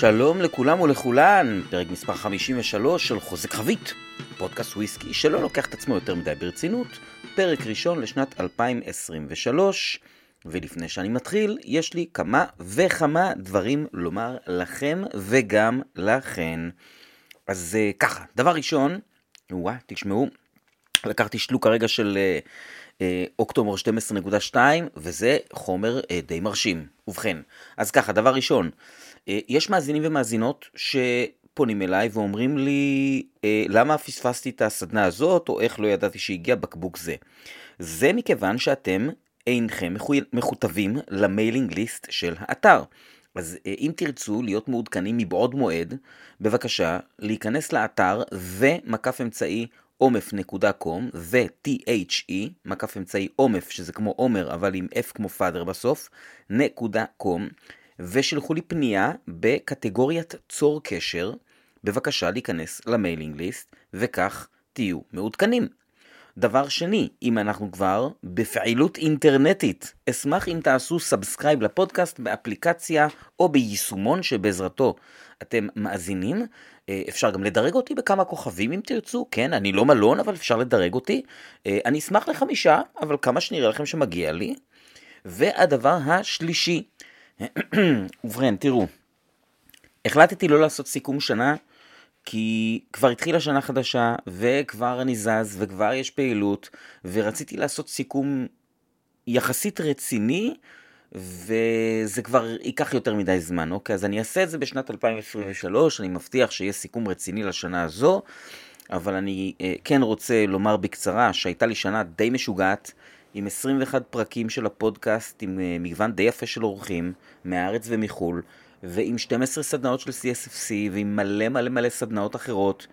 שלום לכולם ולכולן, פרק מספר 53 של חוזק חבית, פודקאסט וויסקי שלא לוקח את עצמו יותר מדי ברצינות, פרק ראשון לשנת 2023, ולפני שאני מתחיל, יש לי כמה וכמה דברים לומר לכם וגם לכן. אז אה, ככה, דבר ראשון, וואה, תשמעו, לקחתי שלוק הרגע של אה, אה, אוקטובר 12.2, וזה חומר די מרשים. ובכן, אז ככה, דבר ראשון, יש מאזינים ומאזינות שפונים אליי ואומרים לי, אה, למה פספסתי את הסדנה הזאת, או איך לא ידעתי שהגיע בקבוק זה. זה מכיוון שאתם אינכם מכותבים למיילינג ליסט של האתר. אז אה, אם תרצו להיות מעודכנים מבעוד מועד, בבקשה להיכנס לאתר ומקף אמצעי omf.com ו-the, מקף אמצעי אומף, שזה כמו עומר אבל עם f כמו father בסוף, נקודה com, ושלחו לי פנייה בקטגוריית צור קשר, בבקשה להיכנס ל mailing list, וכך תהיו מעודכנים. דבר שני, אם אנחנו כבר בפעילות אינטרנטית, אשמח אם תעשו subscribe לפודקאסט באפליקציה או ביישומון שבעזרתו אתם מאזינים. אה, אפשר גם לדרג אותי בכמה כוכבים אם תרצו, כן, אני לא מלון אבל אפשר לדרג אותי. אה, אני אשמח לחמישה, אבל כמה שנראה לכם שמגיע לי. והדבר השלישי, ובכן, תראו, החלטתי לא לעשות סיכום שנה, כי כבר התחילה שנה חדשה, וכבר אני זז, וכבר יש פעילות, ורציתי לעשות סיכום יחסית רציני, וזה כבר ייקח יותר מדי זמן, אוקיי? אז אני אעשה את זה בשנת 2023, אני מבטיח שיהיה סיכום רציני לשנה הזו, אבל אני אה, כן רוצה לומר בקצרה שהייתה לי שנה די משוגעת. עם 21 פרקים של הפודקאסט, עם uh, מגוון די יפה של אורחים, מהארץ ומחו"ל, ועם 12 סדנאות של CSFC, ועם מלא מלא מלא סדנאות אחרות.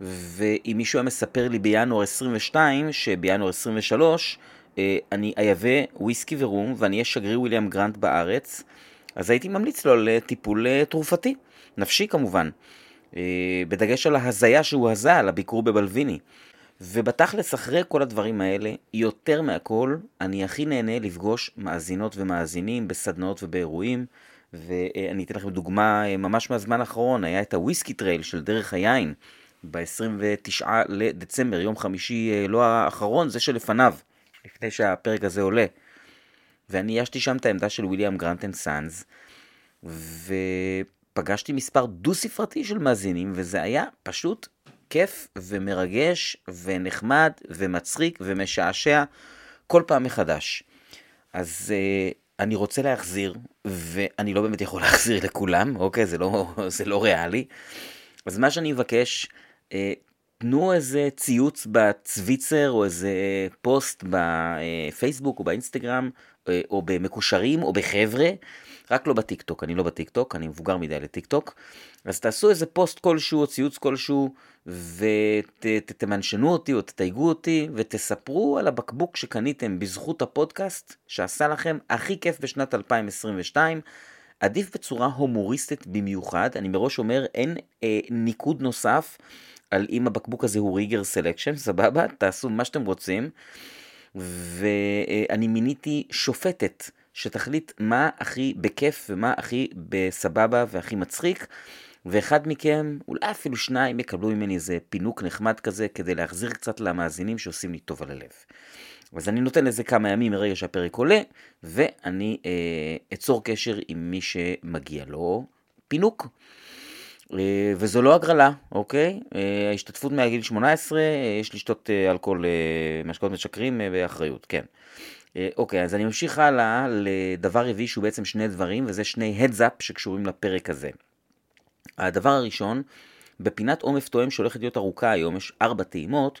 ואם מישהו היה מספר לי בינואר 22, שבינואר 23, uh, אני אייבא וויסקי ורום, ואני אהיה שגריר וויליאם גרנט בארץ, אז הייתי ממליץ לו על טיפול uh, תרופתי, נפשי כמובן. בדגש על ההזיה שהוא הזה, על הביקור בבלוויני. ובתכלס אחרי כל הדברים האלה, יותר מהכל, אני הכי נהנה לפגוש מאזינות ומאזינים בסדנאות ובאירועים, ואני אתן לכם דוגמה אה, ממש מהזמן האחרון, היה את ה whisky trail של דרך היין, ב-29 לדצמבר, יום חמישי אה, לא האחרון, זה שלפניו, לפני שהפרק הזה עולה. ואני איישתי שם את העמדה של William Grant and Sons, ופגשתי מספר דו-ספרתי של מאזינים, וזה היה פשוט כיף ומרגש ונחמד ומצחיק ומשעשע כל פעם מחדש. אז uh, אני רוצה להחזיר, ואני לא באמת יכול להחזיר לכולם, אוקיי? זה לא, זה לא ריאלי. אז מה שאני מבקש, uh, תנו איזה ציוץ בצוויצר או איזה פוסט בפייסבוק או באינסטגרם אה, או במקושרים או בחבר'ה, רק לא בטיקטוק, אני לא בטיקטוק, אני מבוגר מדי לטיקטוק. אז תעשו איזה פוסט כלשהו או ציוץ כלשהו ותמנשנו אותי או תתייגו אותי ותספרו על הבקבוק שקניתם בזכות הפודקאסט שעשה לכם הכי כיף בשנת 2022. עדיף בצורה הומוריסטית במיוחד, אני מראש אומר אין אה, ניקוד נוסף על אם הבקבוק הזה הוא ריגר סלקשן, סבבה? תעשו מה שאתם רוצים. ואני מיניתי שופטת שתחליט מה הכי בכיף ומה הכי בסבבה והכי מצחיק. ואחד מכם, אולי אפילו שניים, יקבלו ממני איזה פינוק נחמד כזה, כדי להחזיר קצת למאזינים שעושים לי טוב על הלב. אז אני נותן לזה כמה ימים מרגע שהפרק עולה, ואני אה, אצור קשר עם מי שמגיע לו פינוק. אה, וזו לא הגרלה, אוקיי? אה, ההשתתפות מהגיל 18, אה, יש לשתות אלכוהול, משקאות משכרים באחריות, כן. אוקיי, אז אני ממשיך הלאה לדבר רביעי שהוא בעצם שני דברים, וזה שני up שקשורים לפרק הזה. הדבר הראשון, בפינת עומף תואם שהולכת להיות ארוכה היום, יש ארבע טעימות,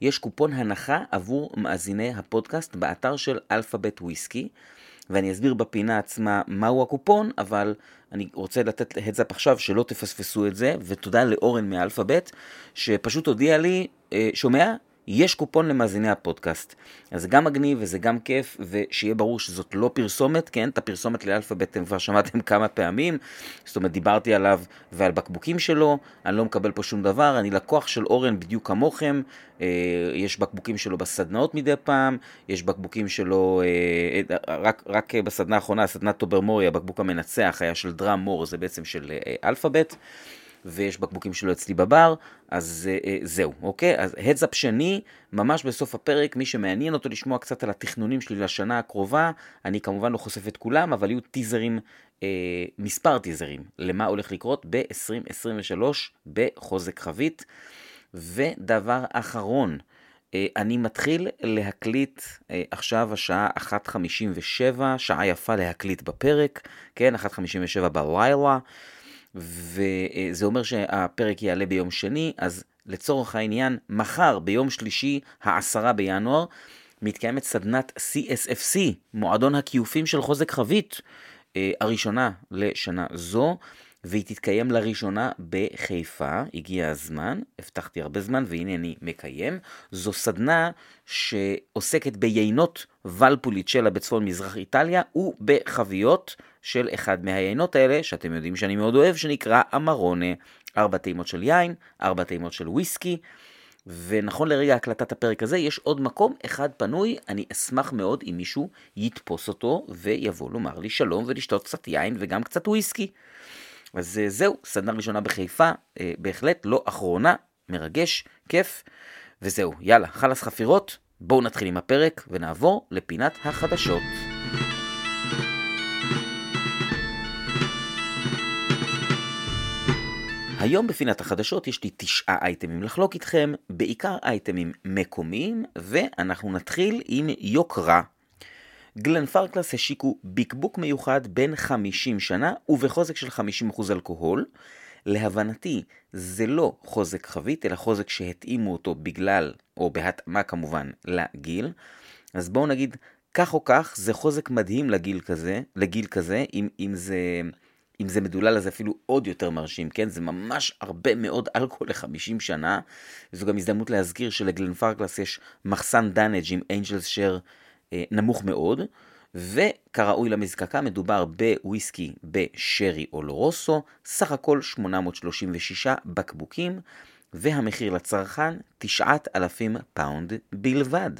יש קופון הנחה עבור מאזיני הפודקאסט באתר של אלפאבית וויסקי, ואני אסביר בפינה עצמה מהו הקופון, אבל אני רוצה לתת heads up עכשיו שלא תפספסו את זה, ותודה לאורן מאלפאבית, שפשוט הודיע לי, אה, שומע? יש קופון למאזיני הפודקאסט. אז זה גם מגניב וזה גם כיף, ושיהיה ברור שזאת לא פרסומת, כן? את הפרסומת לאלפאבית אתם כבר שמעתם כמה פעמים, זאת אומרת דיברתי עליו ועל בקבוקים שלו, אני לא מקבל פה שום דבר, אני לקוח של אורן בדיוק כמוכם, אה, יש בקבוקים שלו בסדנאות מדי פעם, יש בקבוקים שלו, אה, רק, רק בסדנה האחרונה, סדנת טוברמורי, הבקבוק המנצח היה של דראם מור, זה בעצם של אלפאבית. ויש בקבוקים שלו אצלי בבר, אז uh, uh, זהו, אוקיי? אז הדסאפ שני, ממש בסוף הפרק, מי שמעניין אותו לשמוע קצת על התכנונים שלי לשנה הקרובה, אני כמובן לא חושף את כולם, אבל יהיו טיזרים, uh, מספר טיזרים, למה הולך לקרות ב-2023 בחוזק חבית. ודבר אחרון, אני מתחיל להקליט עכשיו השעה 1.57, שעה יפה להקליט בפרק, כן, 1.57 בלילה. וזה אומר שהפרק יעלה ביום שני, אז לצורך העניין, מחר, ביום שלישי, העשרה בינואר, מתקיימת סדנת CSFC, מועדון הכיופים של חוזק חבית, אה, הראשונה לשנה זו, והיא תתקיים לראשונה בחיפה, הגיע הזמן, הבטחתי הרבה זמן והנה אני מקיים. זו סדנה שעוסקת ביינות ולפוליצ'לה בצפון מזרח איטליה ובחביות של אחד מהיינות האלה, שאתם יודעים שאני מאוד אוהב, שנקרא אמרונה. ארבע טעימות של יין, ארבע טעימות של וויסקי. ונכון לרגע הקלטת הפרק הזה, יש עוד מקום אחד פנוי, אני אשמח מאוד אם מישהו יתפוס אותו ויבוא לומר לי שלום ולשתות קצת יין וגם קצת וויסקי. אז אה, זהו, סדנה ראשונה בחיפה, אה, בהחלט לא אחרונה, מרגש, כיף, וזהו, יאללה, חלאס חפירות, בואו נתחיל עם הפרק ונעבור לפינת החדשות. היום בפינת החדשות יש לי תשעה אייטמים לחלוק איתכם, בעיקר אייטמים מקומיים, ואנחנו נתחיל עם יוקרה. גלן פרקלס השיקו ביקבוק מיוחד בן 50 שנה ובחוזק של 50% אלכוהול. להבנתי זה לא חוזק חבית, אלא חוזק שהתאימו אותו בגלל, או בהתאמה כמובן, לגיל. אז בואו נגיד, כך או כך, זה חוזק מדהים לגיל כזה, לגיל כזה, אם, אם זה... אם זה מדולל אז אפילו עוד יותר מרשים, כן? זה ממש הרבה מאוד אלכוהול ל-50 שנה. זו גם הזדמנות להזכיר שלגלן פרקלס יש מחסן dunnage עם angel's share נמוך מאוד, וכראוי למזקקה מדובר בוויסקי בשרי אולורוסו, סך הכל 836 בקבוקים, והמחיר לצרכן 9,000 פאונד בלבד.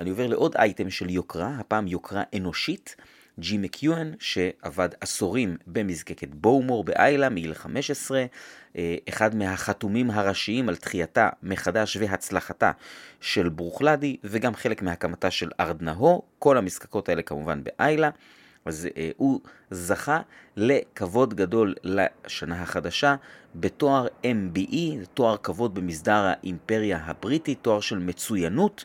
אני עובר לעוד אייטם של יוקרה, הפעם יוקרה אנושית. ג'י מקיואן, שעבד עשורים במזקקת בואומור באיילה מגיל 15, אה, אחד מהחתומים הראשיים על תחייתה מחדש והצלחתה של ברוכלדי, וגם חלק מהקמתה של ארדנהו, כל המזקקות האלה כמובן באיילה. אז uh, הוא זכה לכבוד גדול לשנה החדשה בתואר MBE, תואר כבוד במסדר האימפריה הבריטית, תואר של מצוינות.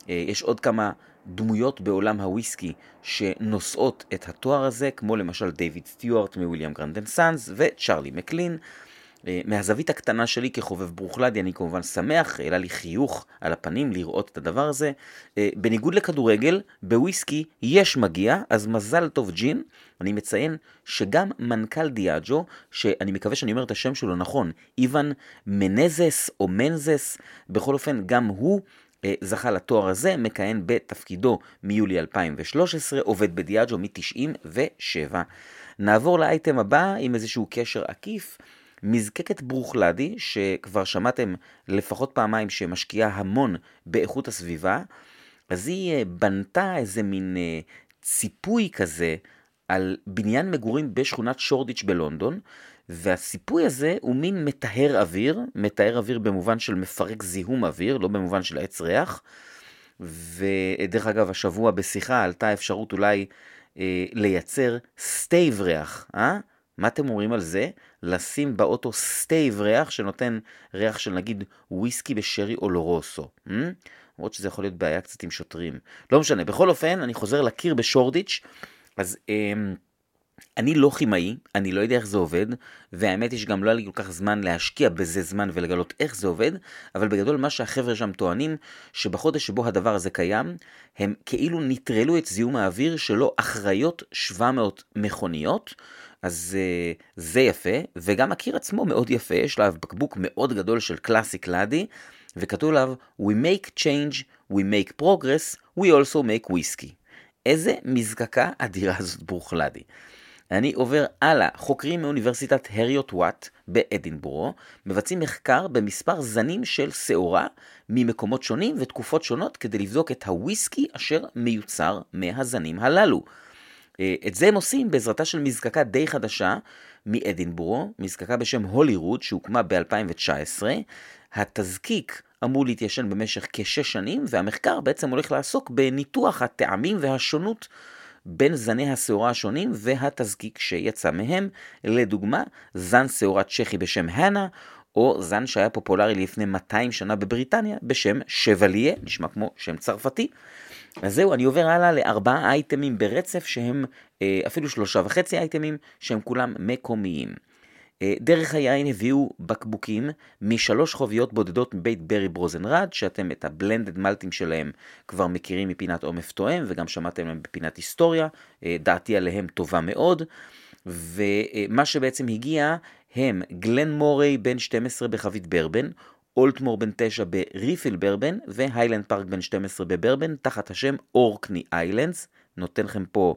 אה, יש עוד כמה דמויות בעולם הוויסקי שנושאות את התואר הזה, כמו למשל דיוויד סטיוארט מ William Grant and Sons וצ'ארלי מקלין. אה, מהזווית הקטנה שלי כחובב ברוכלדי אני כמובן שמח, העלה לי חיוך על הפנים לראות את הדבר הזה. אה, בניגוד לכדורגל, בוויסקי יש מגיע, אז מזל טוב ג'ין. אני מציין שגם מנכ"ל דיאג'ו, שאני מקווה שאני אומר את השם שלו נכון, איוון מנזס או מנזס, בכל אופן גם הוא זכה לתואר הזה, מכהן בתפקידו מיולי 2013, עובד בדיאג'ו מ-97. נעבור לאייטם הבא עם איזשהו קשר עקיף. מזקקת ברוכלדי, שכבר שמעתם לפחות פעמיים שמשקיעה המון באיכות הסביבה, אז היא אה, בנתה איזה מין אה, ציפוי כזה על בניין מגורים בשכונת שורדיץ' בלונדון, והסיפוי הזה הוא מין מטהר אוויר, מטהר אוויר במובן של מפרק זיהום אוויר, לא במובן של עץ ריח. ודרך אגב, השבוע בשיחה עלתה אפשרות אולי אה, לייצר stave ריח, אה? מה אתם אומרים על זה? לשים באוטו stave ריח שנותן ריח של נגיד וויסקי בשרי או לורוסו. אה? למרות שזה יכול להיות בעיה קצת עם שוטרים. לא משנה, בכל אופן, אני חוזר לקיר בשורדיץ', אז... אה, אני לא כימאי, אני לא יודע איך זה עובד, והאמת היא שגם לא היה לי כל כך זמן להשקיע בזה זמן ולגלות איך זה עובד, אבל בגדול מה שהחבר'ה שם טוענים, שבחודש שבו הדבר הזה קיים, הם כאילו נטרלו את זיהום האוויר שלו אחראיות 700 מכוניות, אז uh, זה יפה, וגם הקיר עצמו מאוד יפה, יש לה בקבוק מאוד גדול של קלאסיק לאדי, וכתוב עליו We make change, we make progress, we also make whiskey. איזה מזקקה אדירה זאת ברוכלדי. אני עובר הלאה. חוקרים מאוניברסיטת הריוט וואט באדינבורו מבצעים מחקר במספר זנים של שעורה ממקומות שונים ותקופות שונות כדי לבדוק את הוויסקי אשר מיוצר מהזנים הללו. אה, את זה הם עושים בעזרתה של מזקקה די חדשה מאדינבורו, מזקקה בשם הולירוד שהוקמה ב-2019. התזקיק אמור להתיישן במשך כשש שנים, והמחקר בעצם הולך לעסוק בניתוח הטעמים והשונות בין זני השעורה השונים והתזקיק שיצא מהם, לדוגמה, זן שעורה צ'כי בשם הנה, או זן שהיה פופולרי לפני 200 שנה בבריטניה בשם שווליה, נשמע כמו שם צרפתי. אז זהו, אני עובר הלאה לארבעה אייטמים ברצף שהם אה, אפילו שלושה וחצי אייטמים שהם כולם מקומיים. אה, דרך היין הביאו בקבוקים משלוש חוביות בודדות מבית ברי ברוזנרד, שאתם את הבלנדד מלטים שלהם כבר מכירים מפינת עומף תואם, וגם שמעתם להם בפינת היסטוריה, אה, דעתי עליהם טובה מאוד. ומה שבעצם הגיע הם גלן מורי בן 12 בחבית ברבן, אולטמור בן 9 בריפיל ברבן, והיילנד פארק בן 12 בברבן, תחת השם אורקני איילנדס. נותן לכם פה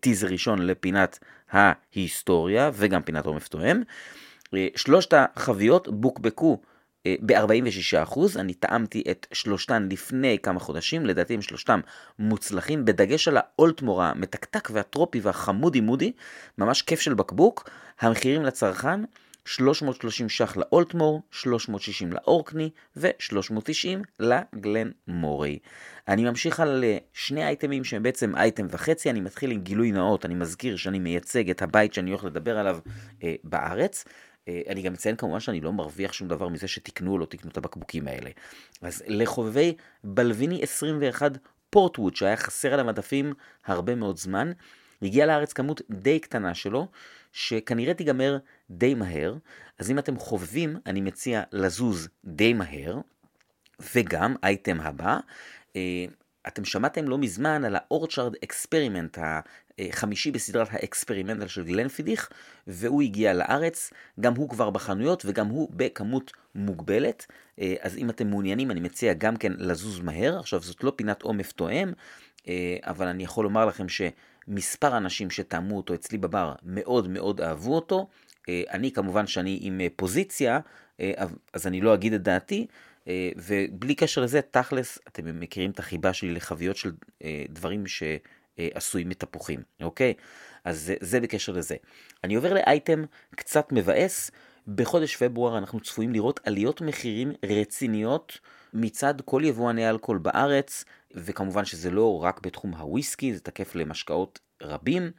טיזר ראשון לפינת ההיסטוריה וגם פינת עומף תואם. אה, שלושת החביות בוקבקו אה, ב-46%, אני טעמתי את שלושתן לפני כמה חודשים, לדעתי הם שלושתם מוצלחים, בדגש על האולטמור המתקתק והטרופי והחמודי מודי, ממש כיף של בקבוק. המחירים לצרכן 330 ש"ח לאולטמור, 360 לאורקני ו-390 לגלן מורי. אני ממשיך על שני אייטמים שהם בעצם אייטם וחצי, אני מתחיל עם גילוי נאות, אני מזכיר שאני מייצג את הבית שאני הולך לדבר עליו אה, בארץ. אה, אני גם מציין כמובן שאני לא מרוויח שום דבר מזה שתקנו או לא תקנו את הבקבוקים האלה. אז לחובבי בלוויני 21 פורטווד שהיה חסר על המדפים הרבה מאוד זמן, הגיע לארץ כמות די קטנה שלו, שכנראה תיגמר די מהר, אז אם אתם חובבים, אני מציע לזוז די מהר, וגם, אייטם הבא, אה, אתם שמעתם לא מזמן על ה Orchard Experiment החמישי בסדרת ה Experimental של Glenfiddich, והוא הגיע לארץ, גם הוא כבר בחנויות וגם הוא בכמות מוגבלת, אה, אז אם אתם מעוניינים אני מציע גם כן לזוז מהר, עכשיו זאת לא פינת עומף תואם, אה, אבל אני יכול לומר לכם ש... מספר אנשים שטעמו אותו אצלי בבר מאוד מאוד אהבו אותו. אה, אני כמובן שאני עם אה, פוזיציה, אה, אז אני לא אגיד את דעתי, ובלי קשר לזה, תכלס, אתם מכירים את החיבה שלי לחביות של דברים שעשויים מתפוחים, אוקיי? אז זה, זה בקשר לזה. אני עובר לאייטם קצת מבאס. בחודש פברואר אנחנו צפויים לראות עליות מחירים רציניות מצד כל יבואני האלכוהול בארץ. וכמובן שזה לא רק בתחום הוויסקי, זה תקף למשקאות רבים.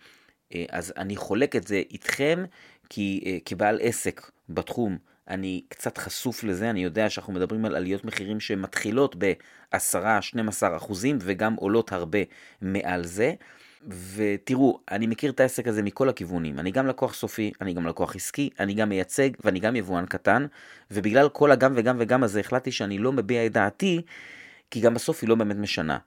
אה, אז אני חולק את זה איתכם, כי אה, כבעל עסק בתחום אני קצת חשוף לזה, אני יודע שאנחנו מדברים על עליות מחירים שמתחילות ב-10-12 אחוזים וגם עולות הרבה מעל זה. ותראו, אני מכיר את העסק הזה מכל הכיוונים. אני גם לקוח סופי, אני גם לקוח עסקי, אני גם מייצג ואני גם יבואן קטן, ובגלל כל הגם וגם וגם הזה החלטתי שאני לא מביע את דעתי כי גם בסוף היא לא באמת משנה.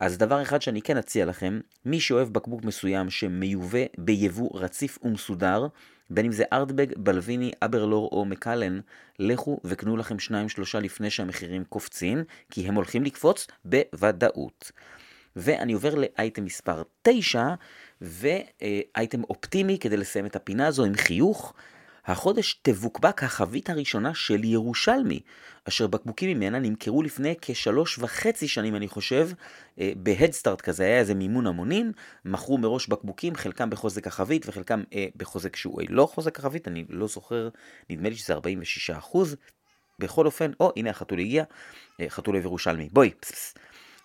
אז דבר אחד שאני כן אציע לכם, מי שאוהב בקבוק מסוים שמיובא ביבוא רציף ומסודר, בין אם זה ארטבג, בלוויני, אברלור או מקלן, לכו וקנו לכם שניים שלושה לפני שהמחירים קופצים, כי הם הולכים לקפוץ בוודאות. ואני עובר לאייטם מספר 9, ואייטם אופטימי כדי לסיים את הפינה הזו עם חיוך. החודש תבוקבק החבית הראשונה של ירושלמי, אשר בקבוקים ממנה נמכרו לפני כשלוש וחצי שנים, אני חושב, אה, בהדסטארט כזה, היה איזה מימון המונים, מכרו מראש בקבוקים, חלקם בחוזק החבית וחלקם אה, בחוזק שהוא לא חוזק החבית, אני לא זוכר, נדמה לי שזה 46 אחוז. בכל אופן, או הנה החתול הגיע, אה, חתול ירושלמי, בואי, פס פס.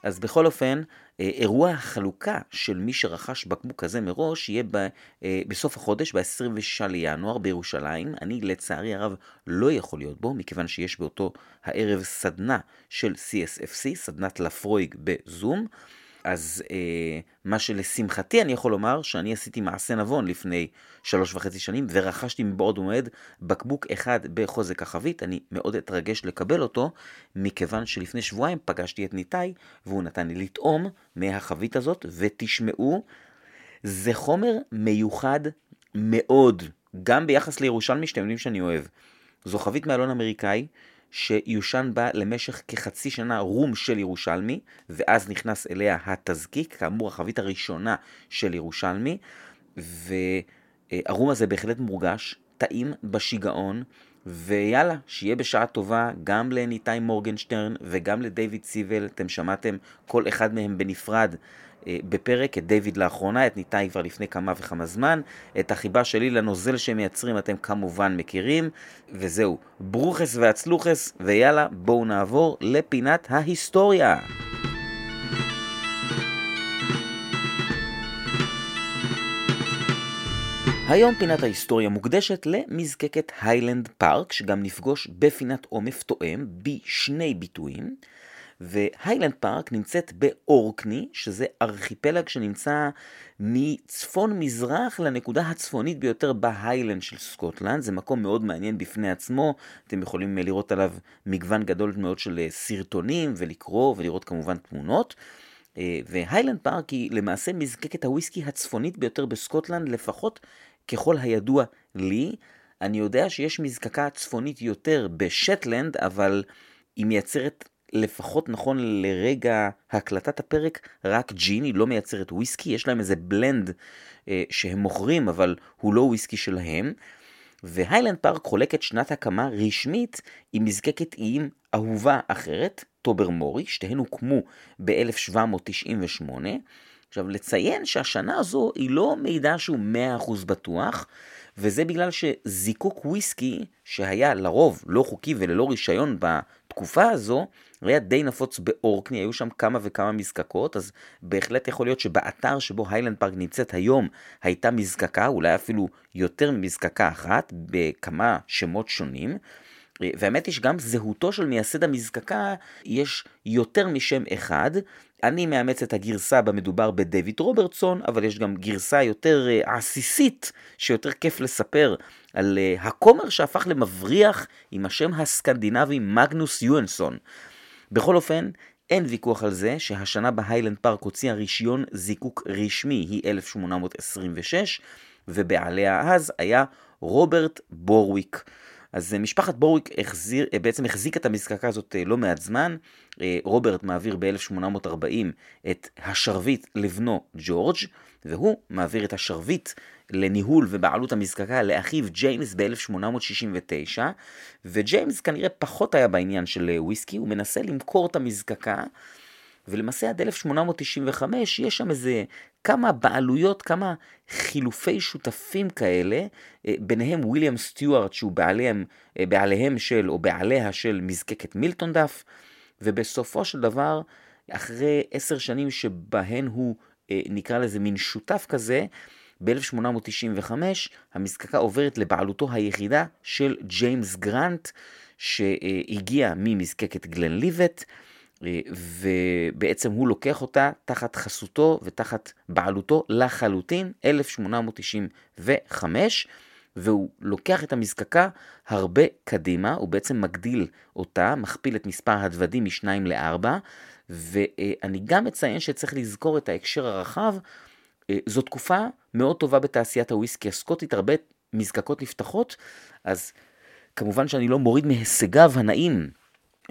אז בכל אופן, אה, אירוע החלוקה של מי שרכש בקבוק כזה מראש יהיה ב, אה, בסוף החודש, ב-26 לינואר בירושלים. אני לצערי הרב לא יכול להיות בו, מכיוון שיש באותו הערב סדנה של CSFC, סדנת לפרויג בזום. אז אה, מה שלשמחתי אני יכול לומר, שאני עשיתי מעשה נבון לפני שלוש וחצי שנים, ורכשתי מבעוד ומועד בקבוק אחד בחוזק החבית, אני מאוד אתרגש לקבל אותו, מכיוון שלפני שבועיים פגשתי את ניתאי, והוא נתן לי לטעום מהחבית הזאת, ותשמעו, זה חומר מיוחד מאוד, גם ביחס לירושלמי שאתם יודעים שאני אוהב. זו חבית מאלון אמריקאי, שיושן בה למשך כחצי שנה רום של ירושלמי, ואז נכנס אליה התזקיק, כאמור החבית הראשונה של ירושלמי, והרום הזה בהחלט מורגש, טעים בשיגעון, ויאללה, שיהיה בשעה טובה גם לניתאי מורגנשטרן וגם לדייוויד סיבל, אתם שמעתם כל אחד מהם בנפרד בפרק, את דיוויד לאחרונה, את ניתאי כבר לפני כמה וכמה זמן, את החיבה שלי לנוזל שהם מייצרים אתם כמובן מכירים, וזהו, ברוכס והצלוחס, ויאללה, בואו נעבור לפינת ההיסטוריה. היום פינת ההיסטוריה מוקדשת למזקקת Highland Park, שגם נפגוש בפינת עומף תואם בשני ביטויים. ו Highland Park נמצאת באורקני, שזה ארכיפלג שנמצא מצפון מזרח לנקודה הצפונית ביותר בהיילנד של סקוטלנד. זה מקום מאוד מעניין בפני עצמו, אתם יכולים לראות עליו מגוון גדול מאוד של סרטונים ולקרוא ולראות כמובן תמונות. אה, ו Highland Park היא למעשה מזקקת הוויסקי הצפונית ביותר בסקוטלנד, לפחות ככל הידוע לי. אני יודע שיש מזקקה צפונית יותר בשטלנד, אבל היא מייצרת לפחות נכון לרגע הקלטת הפרק, רק ג'ין, היא לא מייצרת וויסקי, יש להם איזה בלנד אה, שהם מוכרים, אבל הוא לא וויסקי שלהם. והיילנד פארק חולקת שנת הקמה רשמית עם מזקקת איים אהובה אחרת, טובר מורי, שתיהן הוקמו ב-1798. עכשיו, לציין שהשנה הזו היא לא מידע שהוא 100% בטוח, וזה בגלל שזיקוק וויסקי, שהיה לרוב לא חוקי וללא רישיון בתקופה הזו, היה די נפוץ באורקני, היו שם כמה וכמה מזקקות, אז בהחלט יכול להיות שבאתר שבו היילנד פארק נמצאת היום הייתה מזקקה, אולי אפילו יותר ממזקקה אחת, בכמה שמות שונים. והאמת היא שגם זהותו של מייסד המזקקה יש יותר משם אחד. אני מאמץ את הגרסה במדובר בדויד רוברטסון, אבל יש גם גרסה יותר אה, עסיסית, שיותר כיף לספר על אה, הכומר שהפך למבריח עם השם הסקנדינבי מגנוס יואנסון. בכל אופן, אין ויכוח על זה שהשנה בהיילנד פארק הוציאה רישיון זיקוק רשמי, היא 1826, ובעליה אז היה רוברט בורוויק. אז אה, משפחת בורוויק החזיר, אה, בעצם החזיקה את המזקקה הזאת לא מעט זמן. רוברט מעביר ב-1840 את השרביט לבנו ג'ורג', והוא מעביר את השרביט לניהול ובעלות המזקקה לאחיו ג'יימס ב-1869, וג'יימס כנראה פחות היה בעניין של וויסקי, הוא מנסה למכור את המזקקה. ולמעשה עד 1895 יש שם איזה כמה בעלויות, כמה חילופי שותפים כאלה, אה, ביניהם וויליאם סטיוארט שהוא בעליהם, אה, בעליהם של או בעליה של מזקקת מילטון דף, ובסופו של דבר, אחרי עשר שנים שבהן הוא אה, נקרא לזה מין שותף כזה, ב-1895 המזקקה עוברת לבעלותו היחידה של ג'יימס גרנט, שהגיע ממזקקת גלן ליבט. ובעצם הוא לוקח אותה תחת חסותו ותחת בעלותו לחלוטין, 1895, והוא לוקח את המזקקה הרבה קדימה, הוא בעצם מגדיל אותה, מכפיל את מספר הדוודים משניים לארבע, ואני גם מציין שצריך לזכור את ההקשר הרחב, זו תקופה מאוד טובה בתעשיית הוויסקי. הסקוטית, הרבה מזקקות נפתחות, אז כמובן שאני לא מוריד מהישגיו הנאים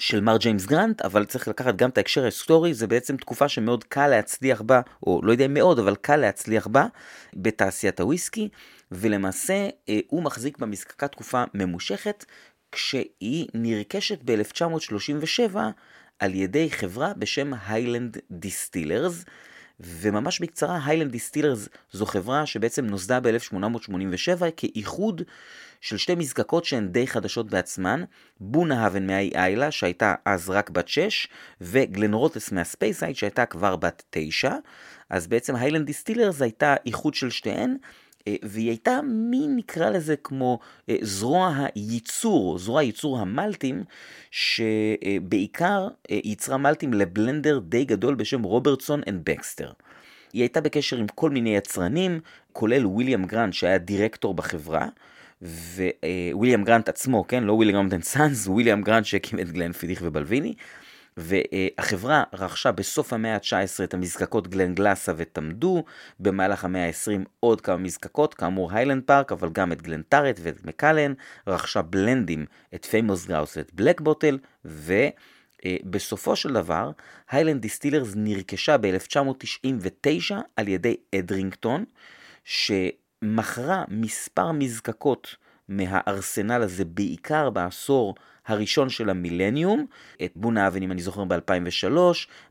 של מר ג'יימס גרנט, אבל צריך לקחת גם את ההקשר ההיסטורי, זה בעצם תקופה שמאוד קל להצליח בה, או לא יודע אם מאוד, אבל קל להצליח בה, בתעשיית הוויסקי, ולמעשה אה, הוא מחזיק במזקקה תקופה ממושכת, כשהיא נרכשת ב-1937 על ידי חברה בשם Highland Distillers, וממש בקצרה, Highland Distillers זו חברה שבעצם נוסדה ב-1887 כאיחוד של שתי מזקקות שהן די חדשות בעצמן, Bunnahabhain מהאי איילה שהייתה אז רק בת 6, ו Glenrothes מהספייסייד שהייתה כבר בת 9, אז בעצם Highland Distillers הייתה איחוד של שתיהן, והיא הייתה מין נקרא לזה כמו אה, זרוע הייצור, זרוע הייצור המלטים, שבעיקר אה, ייצרה מלטים לבלנדר די גדול בשם Robertson & Baxter. היא הייתה בקשר עם כל מיני יצרנים, כולל וויליאם גרנט שהיה דירקטור בחברה, וויליאם גרנט עצמו, כן, לא William Grant & Sons, וויליאם גרנט שהקים את Glenfiddich ו Balvenie. והחברה רכשה בסוף המאה ה-19 את המזקקות Glenglassaugh ו Tamdhu, במהלך המאה ה-20 עוד כמה מזקקות, כאמור Highland Park, אבל גם את Glenturret ואת Macallan, רכשה בלנדים, את Famous Grouse ואת Black Bottle, ובסופו של דבר, Highland Distillers נרכשה ב-1999 על ידי Edrington, שמכרה מספר מזקקות מהארסנל הזה בעיקר בעשור הראשון של המילניום, את Bunnahabhain, אם אני זוכר, ב-2003,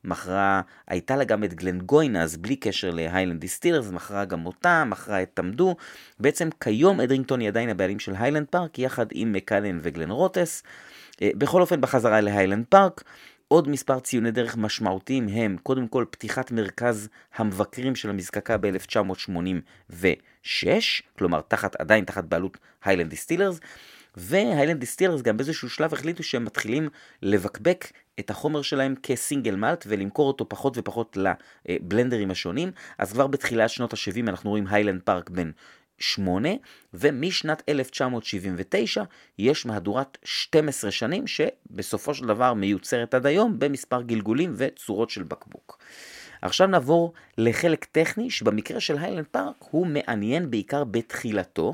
מכרה, הייתה לה גם את Glengoyne, אז בלי קשר ל Highland Distillers, מכרה גם אותה, מכרה את Tamdhu. בעצם כיום Edrington היא עדיין הבעלים של Highland Park, יחד עם Macallan ו Glenrothes. אה, בכל אופן, בחזרה ל Highland Park, עוד מספר ציוני דרך משמעותיים הם, קודם כל, פתיחת מרכז המבקרים של המזקקה ב-1986, כלומר, תחת, עדיין תחת בעלות Highland Distillers, ו Highland Distillers גם באיזשהו שלב החליטו שהם מתחילים לבקבק את החומר שלהם כ single malt ולמכור אותו פחות ופחות לבלנדרים השונים. אז כבר בתחילת שנות ה-70 אנחנו רואים Highland Park בן 8, ומשנת 1979 יש מהדורת 12 שנים שבסופו של דבר מיוצרת עד היום במספר גלגולים וצורות של בקבוק. עכשיו נעבור לחלק טכני שבמקרה של Highland Park הוא מעניין בעיקר בתחילתו.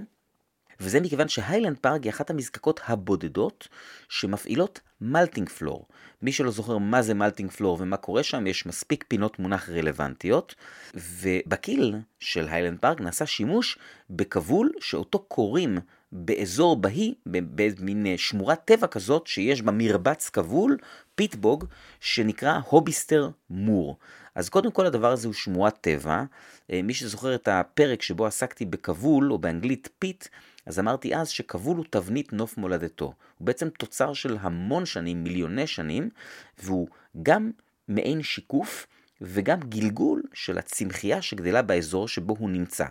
וזה מכיוון ש Highland Park היא אחת המזקקות הבודדות שמפעילות malting floor. מי שלא זוכר מה זה malting floor ומה קורה שם, יש מספיק פינות מונח רלוונטיות, וב kiln של Highland Park נעשה שימוש בכבול שאותו כורים באזור באי, במין שמורת טבע כזאת שיש בה מרבץ כבול, peat bog, שנקרא Hobbister Moor. אז קודם כל הדבר הזה הוא שמורת טבע. אה, מי שזוכר את הפרק שבו עסקתי בכבול, או באנגלית peat, אז אמרתי אז שכבול הוא תבנית נוף מולדתו. הוא בעצם תוצר של המון שנים, מיליוני שנים, והוא גם מעין שיקוף וגם גלגול של הצמחייה שגדלה באזור שבו הוא נמצא.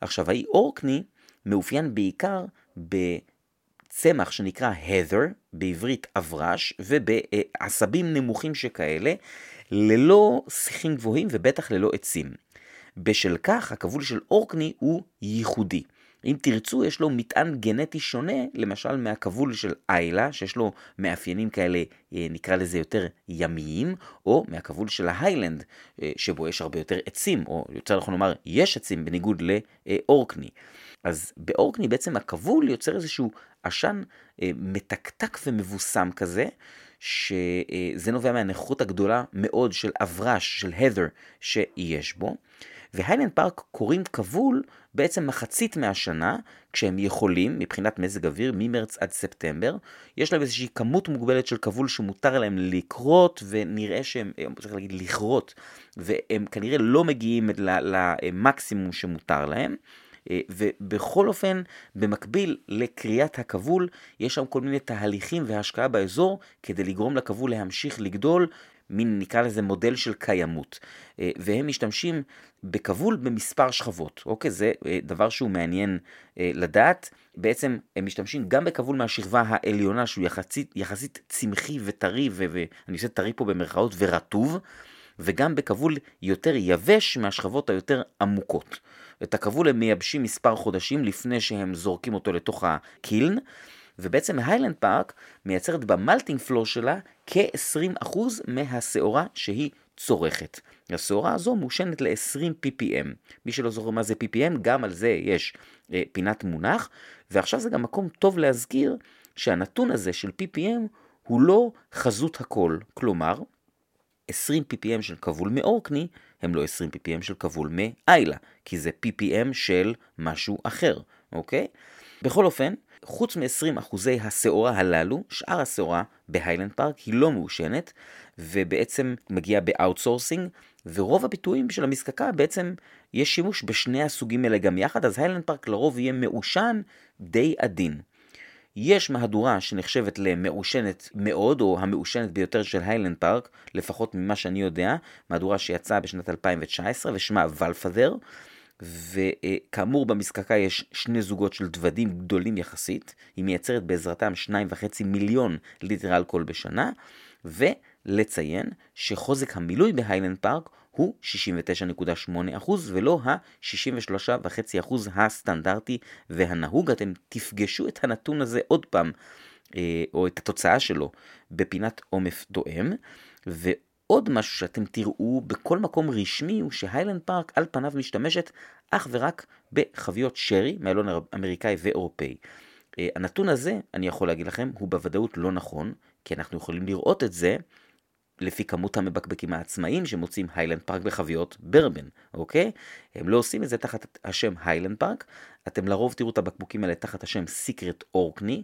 עכשיו, האי אורקני מאופיין בעיקר בצמח שנקרא heather, בעברית אברש, ובעשבים נמוכים שכאלה, ללא שיחים גבוהים ובטח ללא עצים. בשל כך, הכבול של אורקני הוא ייחודי. אם תרצו, יש לו מטען גנטי שונה, למשל מהכבול של איילה, שיש לו מאפיינים כאלה, אה, נקרא לזה יותר ימיים, או מהכבול של ההיילנד, אה, שבו יש הרבה יותר עצים, או יותר נכון לומר, יש עצים בניגוד לאורקני. אז באורקני בעצם הכבול יוצר איזשהו עשן אה, מתקתק ומבוסם כזה, שזה נובע מהנכות הגדולה מאוד של אברש, של הדר, שיש בו. והיילנד פארק קוראים כבול בעצם מחצית מהשנה, כשהם יכולים, מבחינת מזג אוויר, ממרץ עד ספטמבר. יש להם איזושהי כמות מוגבלת של כבול שמותר להם לקרות, ונראה שהם, אה, צריך להגיד לכרות, והם כנראה לא מגיעים למקסימום שמותר להם. אה, ובכל אופן, במקביל לקריאת הכבול, יש שם כל מיני תהליכים והשקעה באזור כדי לגרום לכבול להמשיך לגדול מין נקרא לזה מודל של קיימות. אה, והם משתמשים בכבול במספר שכבות, אוקיי? זה אה, דבר שהוא מעניין אה, לדעת. בעצם הם משתמשים גם בכבול מהשכבה העליונה שהוא יחסית, יחסית צמחי וטרי, ואני עושה טרי פה במרכאות, ורטוב, וגם בכבול יותר יבש מהשכבות היותר עמוקות. את הכבול הם מייבשים מספר חודשים לפני שהם זורקים אותו לתוך הקילן. ובעצם היילנד פארק מייצרת במלטינג פלור שלה כ-20% מהשעורה שהיא צורכת. השעורה הזו מושנת ל-20 ppm. מי שלא זוכר מה זה ppm, גם על זה יש אה, פינת מונח, ועכשיו זה גם מקום טוב להזכיר שהנתון הזה של ppm הוא לא חזות הכל, כלומר, 20 ppm של כבול מאורקני הם לא 20 ppm של כבול מאיילה, כי זה ppm של משהו אחר, אוקיי? בכל אופן, חוץ מ-20 אחוזי השעורה הללו, שאר השעורה ב Highland Park היא לא מעושנת, ובעצם מגיעה ב outsourcing, וברוב הביטויים של המזקקה בעצם יש שימוש בשני הסוגים האלה גם יחד, אז Highland Park לרוב יהיה מעושן די עדין. יש מהדורה שנחשבת למעושנת מאוד, או המעושנת ביותר של Highland Park, לפחות ממה שאני יודע, מהדורה שיצאה בשנת 2019 ושמה Valfather. וכאמור במזקקה יש שני זוגות של דוודים גדולים יחסית, היא מייצרת בעזרתם 2.5 מיליון ליטר אלכוהול בשנה, ולציין שחוזק המילוי ב Highland Park הוא 69.8% ולא ה-63.5% הסטנדרטי והנהוג. אתם תפגשו את הנתון הזה עוד פעם או את התוצאה שלו בפינת עומף דואם. ועוד משהו שאתם תראו בכל מקום רשמי הוא שהיילנד פארק על פניו משתמשת אך ורק בחביות שרי, מאלון אמריקאי ואירופאי. הנתון הזה, אני יכול להגיד לכם, הוא בוודאות לא נכון, כי אנחנו יכולים לראות את זה לפי כמות המבקבקים העצמאיים שמוצאים היילנד פארק בחביות ברבן, אוקיי? הם לא עושים את זה תחת השם היילנד פארק, אתם לרוב תראו את הבקבוקים האלה תחת השם סיקרט אורקני,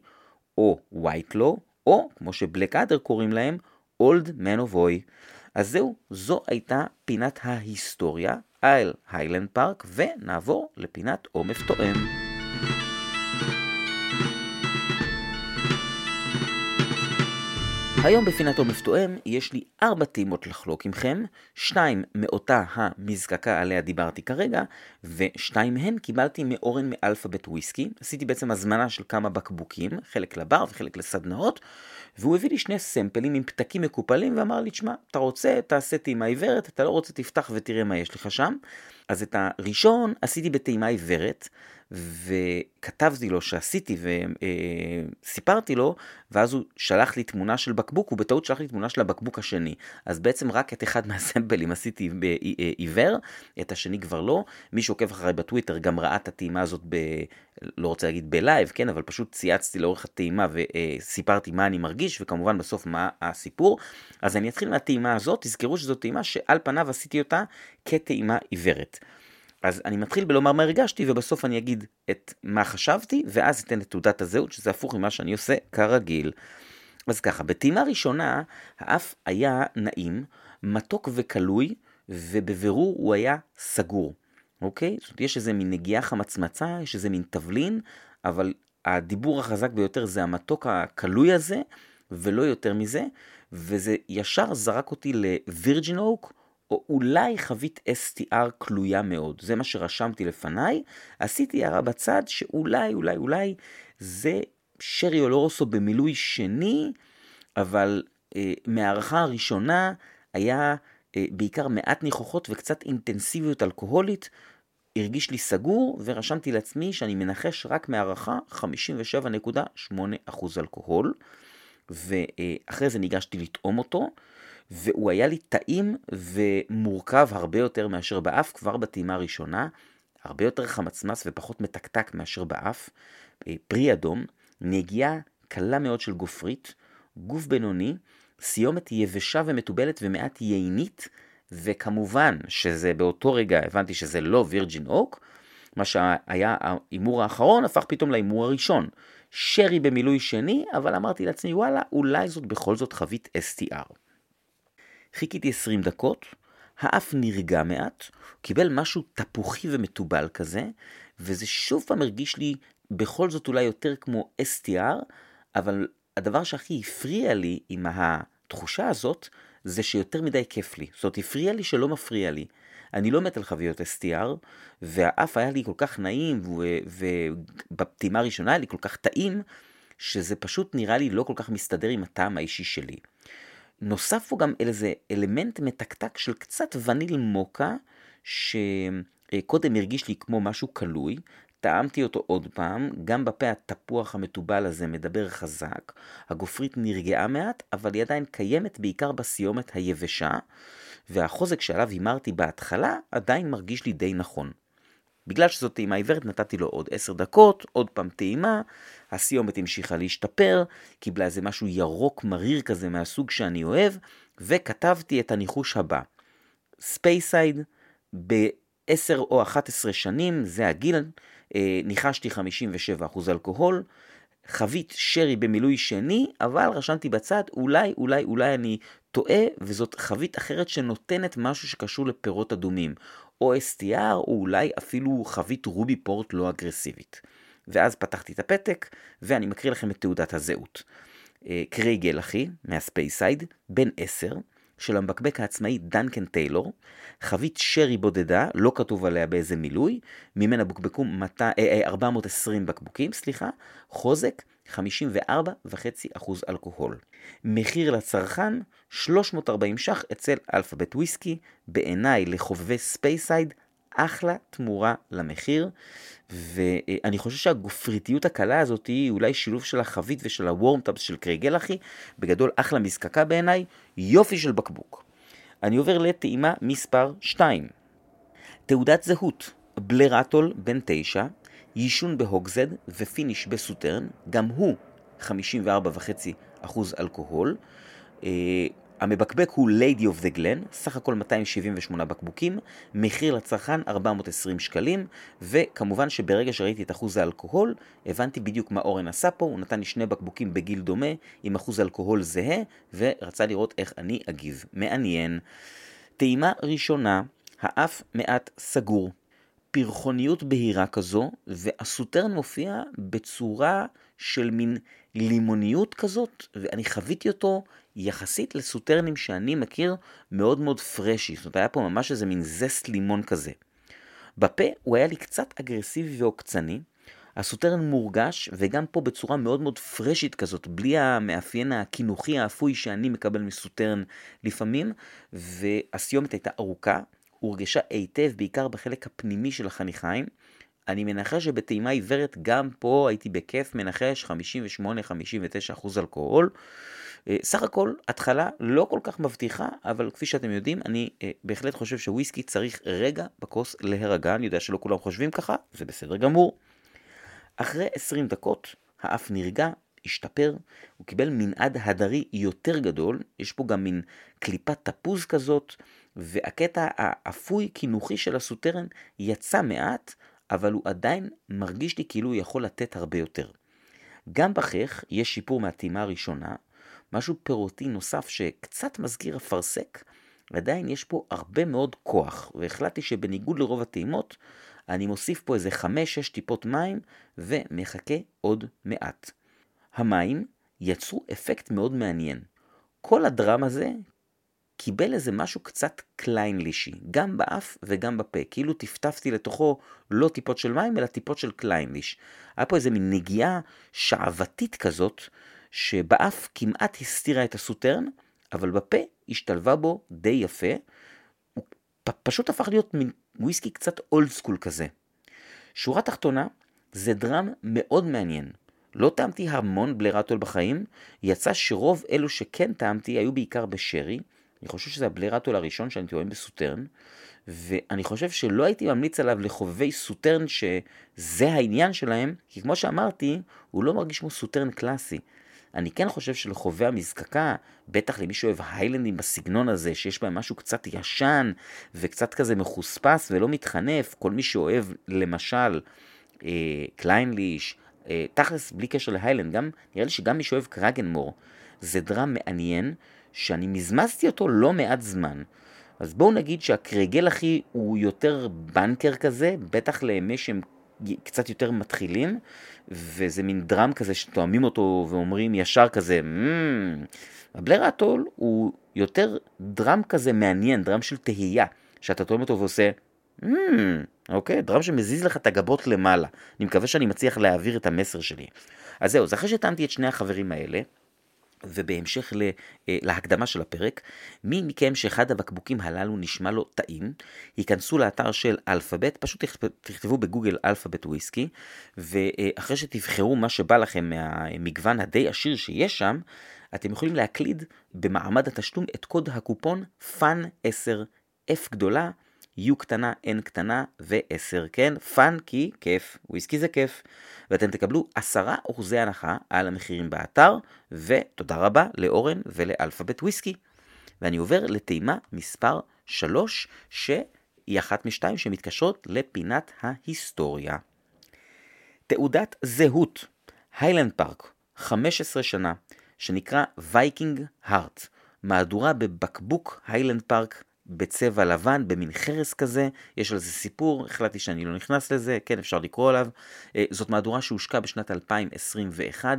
או וייטלו, או כמו שבלק אדר קוראים להם, אולד מנובוי. אז זהו, זו הייתה פינת ההיסטוריה על היילנד פארק, ונעבור לפינת עומף תואם. היום בפינת עומף תואם יש לי ארבע טעימות לחלוק עמכם, שתיים מאותה המזקקה עליה דיברתי כרגע, ושתיים מהן קיבלתי מאורן מאלפאבית וויסקי. עשיתי בעצם הזמנה של כמה בקבוקים, חלק לבר וחלק לסדנאות, והוא הביא לי שני סמפלים עם פתקים מקופלים ואמר לי, תשמע, אתה רוצה, תעשה טעימה עיוורת, אתה לא רוצה, תפתח ותראה מה יש לך שם. אז את הראשון עשיתי בטעימה עיוורת, וכתבתי לו שעשיתי וסיפרתי לו, ואז הוא שלח לי תמונה של בקבוק, הוא בטעות שלח לי תמונה של הבקבוק השני. אז בעצם רק את אחד מהסמפלים עשיתי בעיוור, את השני כבר לא. מי שעוקב אחריי בטוויטר גם ראה את הטעימה הזאת ב... לא רוצה להגיד בלייב, כן, אבל פשוט צייצתי לאורך הטעימה וסיפרתי מה אני מרגיש, וכמובן בסוף מה הסיפור. אז אני אתחיל מהטעימה הזאת, תזכרו שזו טעימה שעל פניו עשיתי אותה כטעימה עיוורת. אז אני מתחיל בלומר מה הרגשתי, ובסוף אני אגיד את מה חשבתי, ואז אתן את תעודת הזהות, שזה הפוך ממה שאני עושה כרגיל. אז ככה, בטעימה ראשונה, האף היה נעים, מתוק וקלוי, ובבירור הוא היה סגור. אוקיי? זאת אומרת, יש איזה מין נגיעה חמצמצה, יש איזה מין תבלין, אבל הדיבור החזק ביותר זה המתוק הקלוי הזה, ולא יותר מזה, וזה ישר זרק אותי לווירג'ין אוק, או אולי חבית STR קלויה מאוד. זה מה שרשמתי לפניי. עשיתי הערה בצד שאולי, אולי, אולי זה שרי אולורוסו במילוי שני, אבל אה, מהערכה הראשונה היה אה, בעיקר מעט ניחוחות וקצת אינטנסיביות אלכוהולית. הרגיש לי סגור ורשמתי לעצמי שאני מנחש רק מהערכה 57.8% אלכוהול. ואחרי זה ניגשתי לטעום אותו. והוא היה לי טעים ומורכב הרבה יותר מאשר באף כבר בטעימה הראשונה, הרבה יותר חמצמץ ופחות מתקתק מאשר באף, אה, פרי אדום, נגיעה קלה מאוד של גופרית, גוף בינוני, סיומת יבשה ומתובלת ומעט ייינית, וכמובן שזה באותו רגע הבנתי שזה לא וירג'ין אוק, מה שהיה ההימור האחרון הפך פתאום להימור הראשון. שרי במילוי שני, אבל אמרתי לעצמי וואלה, אולי זאת בכל זאת חבית STR. חיכיתי 20 דקות, האף נרגע מעט, קיבל משהו תפוחי ומתובל כזה, וזה שוב פעם הרגיש לי בכל זאת אולי יותר כמו STR, אבל הדבר שהכי הפריע לי עם התחושה הזאת, זה שיותר מדי כיף לי. זאת אומרת, הפריע לי שלא מפריע לי. אני לא מת על חביות STR, והאף היה לי כל כך נעים, ובפתימה הראשונה היה לי כל כך טעים, שזה פשוט נראה לי לא כל כך מסתדר עם הטעם האישי שלי. נוסף פה גם איזה אלמנט מתקתק של קצת וניל מוקה, שקודם הרגיש לי כמו משהו כלוי, טעמתי אותו עוד פעם, גם בפה התפוח המתובל הזה מדבר חזק, הגופרית נרגעה מעט, אבל היא עדיין קיימת בעיקר בסיומת היבשה, והחוזק שעליו הימרתי בהתחלה עדיין מרגיש לי די נכון. בגלל שזאת טעימה עיוורת נתתי לו עוד עשר דקות, עוד פעם טעימה, הסיומת המשיכה להשתפר, קיבלה איזה משהו ירוק מריר כזה מהסוג שאני אוהב, וכתבתי את הניחוש הבא. ספייסייד, ב-10 או 11 שנים, זה הגיל, אה, ניחשתי 57% אלכוהול, חבית שרי במילוי שני, אבל רשמתי בצד, אולי, אולי, אולי אני טועה, וזאת חבית אחרת שנותנת משהו שקשור לפירות אדומים. או STR, או אולי אפילו חבית ruby port לא אגרסיבית. ואז פתחתי את הפתק, ואני מקריא לכם את תעודת הזהות. אה, קרייגלאחי, מהספייסייד, בן 10, של המבקבק העצמאי דנקן טיילור, חבית שרי בודדה, לא כתוב עליה באיזה מילוי, ממנה בוקבקו 420 בקבוקים, סליחה, חוזק 54.5% אלכוהול. מחיר לצרכן 340 ש"ח אצל אלפאבית וויסקי, בעיניי לחובבי ספייסייד אחלה תמורה למחיר, ואני חושב שהגופריתיות הקלה הזאת היא אולי שילוב של החבית ושל ה worm tubs של קרייגלאחי, בגדול אחלה מזקקה בעיניי, יופי של בקבוק. אני עובר לטעימה מספר 2. תעודת זהות, בלרטול בן 9, יישון ב hogshead ו finish בסוטרן, גם הוא 54.5% אלכוהול. אה, המבקבק הוא Lady of the Glen, סך הכל 278 בקבוקים, מחיר לצרכן 420 שקלים, וכמובן שברגע שראיתי את אחוז האלכוהול, הבנתי בדיוק מה אורן עשה פה, הוא נתן לי שני בקבוקים בגיל דומה, עם אחוז אלכוהול זהה, ורצה לראות איך אני אגיב. מעניין. טעימה ראשונה, האף מעט סגור. פרחוניות בהירה כזו, והסוטרן מופיע בצורה של מין לימוניות כזאת, ואני חוויתי אותו יחסית לסוטרנים שאני מכיר מאוד מאוד פרשי, זאת אומרת היה פה ממש איזה מין זסט לימון כזה. בפה הוא היה לי קצת אגרסיבי ועוקצני, הסוטרן מורגש, וגם פה בצורה מאוד מאוד פרשית כזאת, בלי המאפיין הקינוחי האפוי שאני מקבל מסוטרן לפעמים, והסיומת הייתה ארוכה, הורגשה היטב, בעיקר בחלק הפנימי של החניכיים. אני מנחש שבטעימה עיוורת גם פה הייתי בכיף מנחש 58-59% אלכוהול. אה, סך הכל התחלה לא כל כך מבטיחה, אבל כפי שאתם יודעים, אני אה, בהחלט חושב שוויסקי צריך רגע בכוס להירגע, אני יודע שלא כולם חושבים ככה, זה בסדר גמור. אחרי 20 דקות האף נרגע, השתפר, הוא קיבל מנעד הדרי יותר גדול, יש פה גם מין קליפת תפוז כזאת, והקטע האפוי קינוחי של הסוטרן יצא מעט, אבל הוא עדיין מרגיש לי כאילו הוא יכול לתת הרבה יותר. גם בחך יש שיפור מהטעימה הראשונה, משהו פירותי נוסף שקצת מזכיר אפרסק, ועדיין יש פה הרבה מאוד כוח, והחלטתי שבניגוד לרוב הטעימות, אני מוסיף פה איזה 5-6 טיפות מים ומחכה עוד מעט. המים יצרו אפקט מאוד מעניין. כל ה dram הזה קיבל איזה משהו קצת קליינלישי, גם באף וגם בפה, כאילו טפטפתי לתוכו לא טיפות של מים, אלא טיפות של קליינליש. היה פה איזה מין נגיעה שעוותית כזאת, שבאף כמעט הסתירה את הסוטרן, אבל בפה השתלבה בו די יפה. הוא פשוט הפך להיות מין וויסקי קצת old school כזה. שורה תחתונה, זה dram מאוד מעניין. לא טעמתי המון בלרטול בחיים, יצא שרוב אלו שכן טעמתי היו בעיקר בשרי, אני חושב שזה הבלרטול הראשון שאני טועם בסוטרן, ואני חושב שלא הייתי ממליץ עליו לחובבי סוטרן שזה העניין שלהם, כי כמו שאמרתי, הוא לא מרגיש כמו סוטרן קלאסי. אני כן חושב שלחובבי המזקקה, בטח למי שאוהב היילנדים בסגנון הזה, שיש בהם משהו קצת ישן וקצת כזה מחוספס ולא מתחנף, כל מי שאוהב למשל אה, קליינליש, אה, תכלס בלי קשר להיילנד, גם, נראה לי שגם מי שאוהב קרגנמור, זה דרם מעניין, שאני מזמזתי אותו לא מעט זמן. אז בואו נגיד שהקרגל אחי הוא יותר בנקר כזה, בטח למי שהם קצת יותר מתחילים, וזה מין דראם כזה שתואמים אותו ואומרים ישר כזה, mm, הבלר האטול הוא יותר דראם כזה מעניין, דראם של תהייה, שאתה טועם אותו ועושה, mm, אוקיי, dram שמזיז לך את הגבות למעלה. אני מקווה שאני מצליח להעביר את המסר שלי. אז זהו, אז אחרי שטעמתי את שני החברים האלה, ובהמשך אה, להקדמה של הפרק, מי מכם שאחד הבקבוקים הללו נשמע לו טעים, ייכנסו לאתר של אלפאבית, פשוט תכתבו בגוגל אלפאבית וויסקי, ואחרי שתבחרו מה שבא לכם מהמגוון הדי עשיר שיש שם, אתם יכולים להקליד במעמד התשלום את קוד הקופון fun 10 F גדולה U קטנה, N קטנה ו-10, כן? fun כי כיף, וויסקי זה כיף. ואתם תקבלו 10 אחוזי הנחה על המחירים באתר, ותודה רבה לאורן ולאלפאבית וויסקי. ואני עובר לטעימה מספר 3, שהיא אחת משתיים שמתקשרות לפינת ההיסטוריה. תעודת זהות, היילנד פארק, 15 שנה, שנקרא וייקינג הארט, מהדורה בבקבוק היילנד פארק בצבע לבן, במין חרס כזה, יש על זה סיפור, החלטתי שאני לא נכנס לזה, כן, אפשר לקרוא עליו. אה, זאת מהדורה שהושקה בשנת 2021,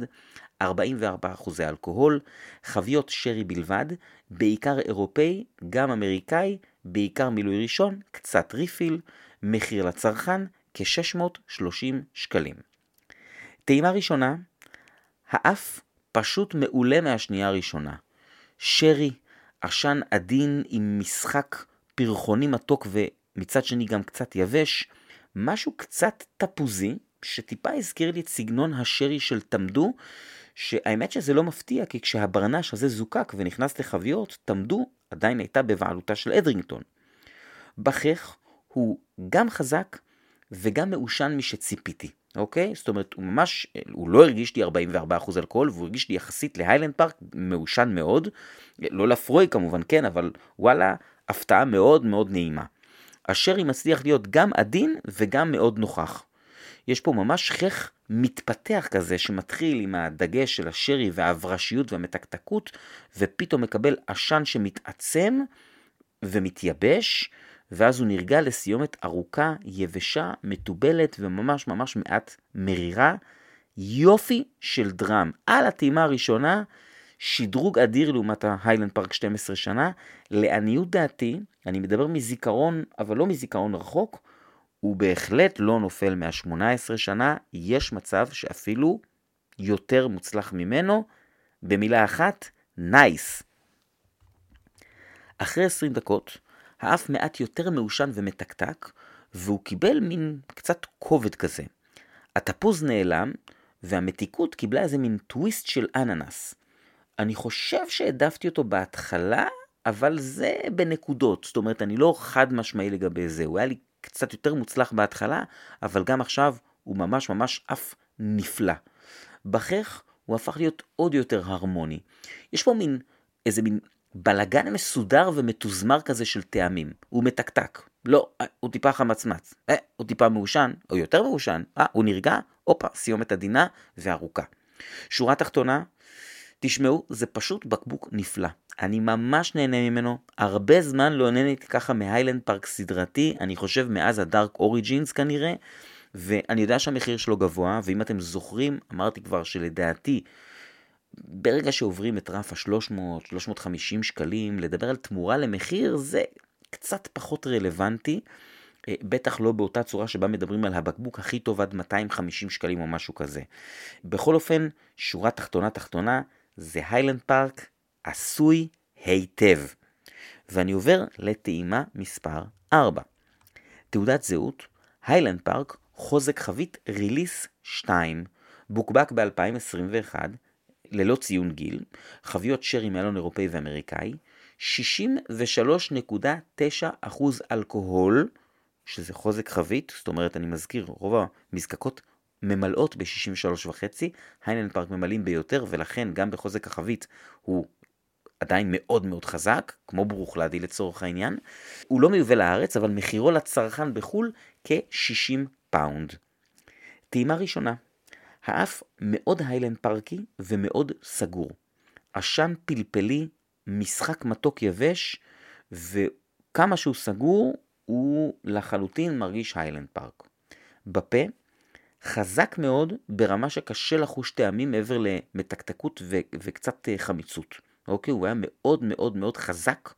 44 אחוזי אלכוהול, חביות שרי בלבד, בעיקר אירופאי, גם אמריקאי, בעיקר מילוי ראשון, קצת refill, מחיר לצרכן, כ-630 שקלים. טעימה ראשונה, האף פשוט מעולה מהשנייה הראשונה. שרי, עשן עדין עם משחק פרחוני מתוק מצד שני גם קצת יבש, משהו קצת תפוזי, שטיפה הזכיר לי את סגנון השרי של תמדו, שהאמת שזה לא מפתיע, כי כשהברנש הזה זוקק ונכנס לחביות, תמדו עדיין הייתה בבעלותה של אדרינגטון. בכך הוא גם חזק וגם מעושן משציפיתי, אוקיי? זאת אומרת, הוא ממש, הוא לא הרגיש לי 44% אלכוהול, והוא הרגיש לי יחסית להיילנד פארק מעושן מאוד. לא לפרוי כמובן, כן, אבל וואלה, הפתעה מאוד מאוד נעימה. השרי מצליח להיות גם עדין וגם מאוד נוכח. יש פה ממש חך מתפתח כזה שמתחיל עם הדגש של השרי והברשיות והמתקתקות, ופתאום מקבל עשן שמתעצם ומתייבש, ואז הוא נרגע לסיומת ארוכה, יבשה, מתובלת וממש ממש מעט מרירה. יופי של דראם. על הטעימה הראשונה, שדרוג אדיר לעומת ההיילנד פארק 12 שנה. לעניות דעתי, אני מדבר מזיכרון, אבל לא מזיכרון רחוק, הוא בהחלט לא נופל מה-18 שנה, יש מצב שאפילו יותר מוצלח ממנו. במילה אחת, nice. אחרי 20 דקות, האף מעט יותר מעושן ומתקתק, והוא קיבל מין קצת כובד כזה. התפוז נעלם, והמתיקות קיבלה איזה מין טוויסט של אננס. אני חושב שהעדפתי אותו בהתחלה, אבל זה בנקודות. זאת אומרת, אני לא חד משמעי לגבי זה. הוא היה לי קצת יותר מוצלח בהתחלה, אבל גם עכשיו הוא ממש ממש אף נפלא. בכך הוא הפך להיות עוד יותר הרמוני. יש פה מין, איזה מין בלגן מסודר ומתוזמר כזה של טעמים. הוא מתקתק. לא, אה, הוא טיפה חמצמץ. אה, הוא טיפה מעושן, או יותר מעושן. אה, הוא נרגע, הופה, סיומת עדינה וארוכה. שורה תחתונה, תשמעו, זה פשוט בקבוק נפלא. אני ממש נהנה ממנו, הרבה זמן לא נהניתי ככה מהיילנד פארק סדרתי, אני חושב מאז הדארק אוריג'ינס כנראה, ואני יודע שהמחיר שלו גבוה, ואם אתם זוכרים, אמרתי כבר שלדעתי, ברגע שעוברים את רף ה-300-350 שקלים, לדבר על תמורה למחיר זה קצת פחות רלוונטי. אה, בטח לא באותה צורה שבה מדברים על הבקבוק הכי טוב עד 250 שקלים או משהו כזה. בכל אופן, שורה תחתונה תחתונה, זה היילנד פארק עשוי היטב. ואני עובר לטעימה מספר 4. תעודת זהות, היילנד פארק, חוזק חבית ריליס 2, בוקבק ב-2021, ללא ציון גיל, חביות שרי מאלון אירופאי ואמריקאי, 63.9% אלכוהול, שזה חוזק חבית, זאת אומרת, אני מזכיר, רוב המזקקות ממלאות ב-63.5, היינן פארק ממלאים ביותר, ולכן גם בחוזק החבית הוא עדיין מאוד מאוד חזק, כמו ברוכלדי לצורך העניין. הוא לא מיובא לארץ, אבל מחירו לצרכן בחו"ל כ-60 pound. טעימה ראשונה, האף מאוד היילנד פארקי ומאוד סגור. עשן פלפלי, משחק מתוק יבש, וכמה שהוא סגור, הוא לחלוטין מרגיש היילנד פארק. בפה, חזק מאוד ברמה שקשה לחוש טעמים מעבר למתקתקות ו- וקצת אה, חמיצות. אוקיי? הוא היה מאוד מאוד מאוד חזק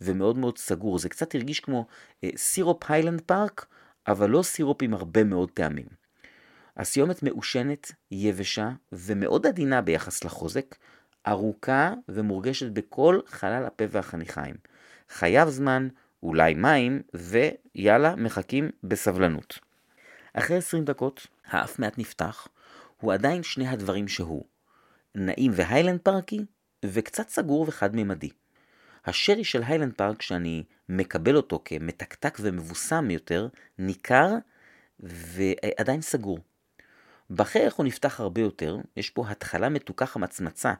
ומאוד מאוד סגור. זה קצת הרגיש כמו אה, סירופ היילנד פארק, אבל לא סירופ עם הרבה מאוד טעמים. הסיומת מעושנת, יבשה ומאוד עדינה ביחס לחוזק, ארוכה ומורגשת בכל חלל הפה והחניכיים. חייב זמן, אולי מים, ויאללה, מחכים בסבלנות. אחרי 20 דקות, האף מעט נפתח, הוא עדיין שני הדברים שהוא. נעים והיילנד פארקי, וקצת סגור וחד-ממדי. השרי של היילנד פארק, שאני מקבל אותו כמתקתק ומבוסם יותר, ניכר ועדיין סגור. בחייך הוא נפתח הרבה יותר, יש פה התחלה מתוקה חמצמצה,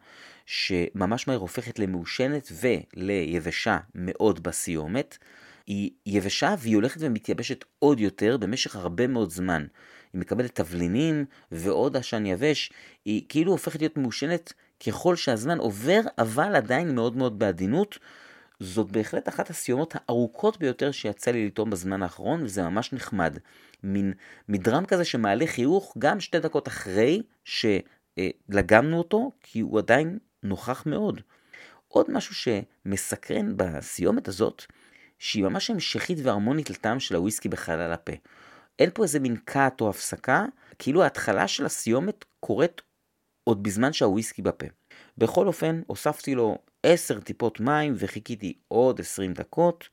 שממש מהר הופכת למעושנת וליבשה מאוד בסיומת. היא יבשה והיא הולכת ומתייבשת עוד יותר במשך הרבה מאוד זמן. היא מקבלת תבלינים ועוד עשן יבש, היא כאילו הופכת להיות מעושנת ככל שהזמן עובר, אבל עדיין מאוד מאוד בעדינות. זאת בהחלט אחת הסיומות הארוכות ביותר שיצא לי לטעום בזמן האחרון, וזה ממש נחמד. מין מדרם כזה שמעלה חיוך גם שתי דקות אחרי שלגמנו אותו, כי הוא עדיין נוכח מאוד. עוד משהו שמסקרן בסיומת הזאת, שהיא ממש המשכית והרמונית לטעם של הוויסקי בחלל הפה. אין פה איזה מין קאט או הפסקה, כאילו ההתחלה של הסיומת קורית עוד בזמן שהוויסקי בפה. בכל אופן, הוספתי לו 10 טיפות מים וחיכיתי עוד 20 דקות,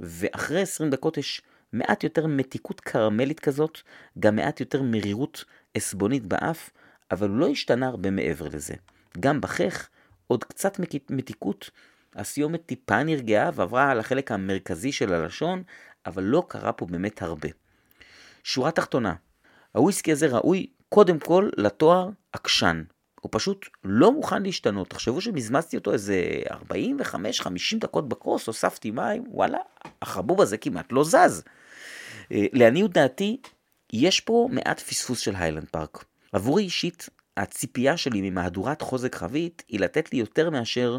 ואחרי 20 דקות יש מעט יותר מתיקות קרמלית כזאת, גם מעט יותר מרירות עסבונית באף, אבל הוא לא השתנה הרבה מעבר לזה. גם בחך, עוד קצת מתיקות, הסיומת טיפה נרגעה ועברה לחלק המרכזי של הלשון, אבל לא קרה פה באמת הרבה. שורה תחתונה, הוויסקי הזה ראוי קודם כל לתואר עקשן. הוא פשוט לא מוכן להשתנות. תחשבו שמזמזתי אותו איזה 45-50 דקות בכוס, הוספתי מים, וואלה, החבוב הזה כמעט לא זז. אה, לעניות דעתי, יש פה מעט פספוס של היילנד פארק. עבורי אישית, הציפייה שלי ממהדורת חוזק חבית היא לתת לי יותר מאשר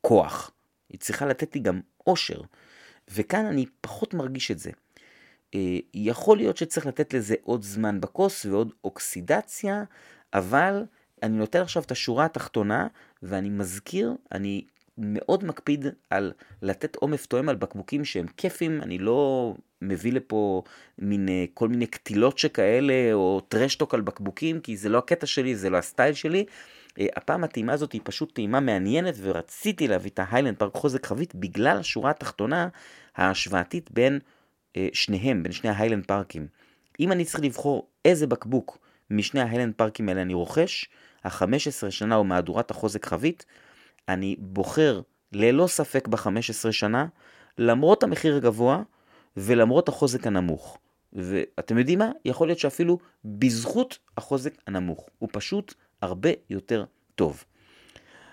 כוח. היא צריכה לתת לי גם אושר. וכאן אני פחות מרגיש את זה. אה, יכול להיות שצריך לתת לזה עוד זמן בכוס ועוד אוקסידציה, אבל אני נותן עכשיו את השורה התחתונה, ואני מזכיר, אני מאוד מקפיד על לתת עומף תואם על בקבוקים שהם כיפים, אני לא מביא לפה מין אה, כל מיני קטילות שכאלה, או trash talk על בקבוקים, כי זה לא הקטע שלי, זה לא הסטייל שלי. אה, הפעם הטעימה הזאת היא פשוט טעימה מעניינת, ורציתי להביא את ההיילנד פארק חוזק חבית בגלל השורה התחתונה ההשוואתית בין אה, שניהם, בין שני ההיילנד פארקים. אם אני צריך לבחור איזה בקבוק משני ההיילנד פארקים האלה אני רוכש, ה-15 שנה או מהדורת החוזק חבית, אני בוחר ללא ספק ב-15 שנה, למרות המחיר הגבוה ולמרות החוזק הנמוך. ואתם יודעים מה? יכול להיות שאפילו בזכות החוזק הנמוך. הוא פשוט הרבה יותר טוב.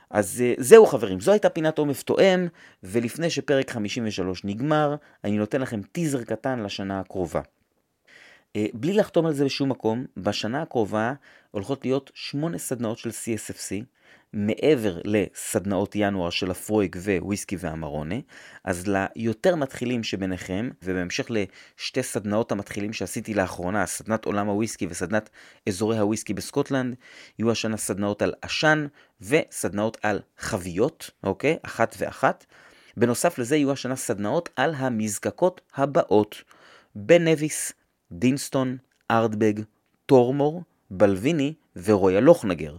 אז אה, זהו חברים, זו הייתה פינת עומף תואם, ולפני שפרק 53 נגמר, אני נותן לכם טיזר קטן לשנה הקרובה. אה, בלי לחתום על זה בשום מקום, בשנה הקרובה הולכות להיות שמונה סדנאות של CSFC, מעבר לסדנאות ינואר של הפרויג וויסקי והמרונה, אז ליותר מתחילים שביניכם, ובהמשך לשתי סדנאות המתחילים שעשיתי לאחרונה, סדנת עולם הוויסקי וסדנת אזורי הוויסקי בסקוטלנד, יהיו השנה סדנאות על עשן וסדנאות על חביות, אוקיי? אחת ואחת. בנוסף לזה יהיו השנה סדנאות על המזקקות הבאות, בנביס, דינסטון, ארדבג, טורמור, בלוויני ורויאל לוכנגר.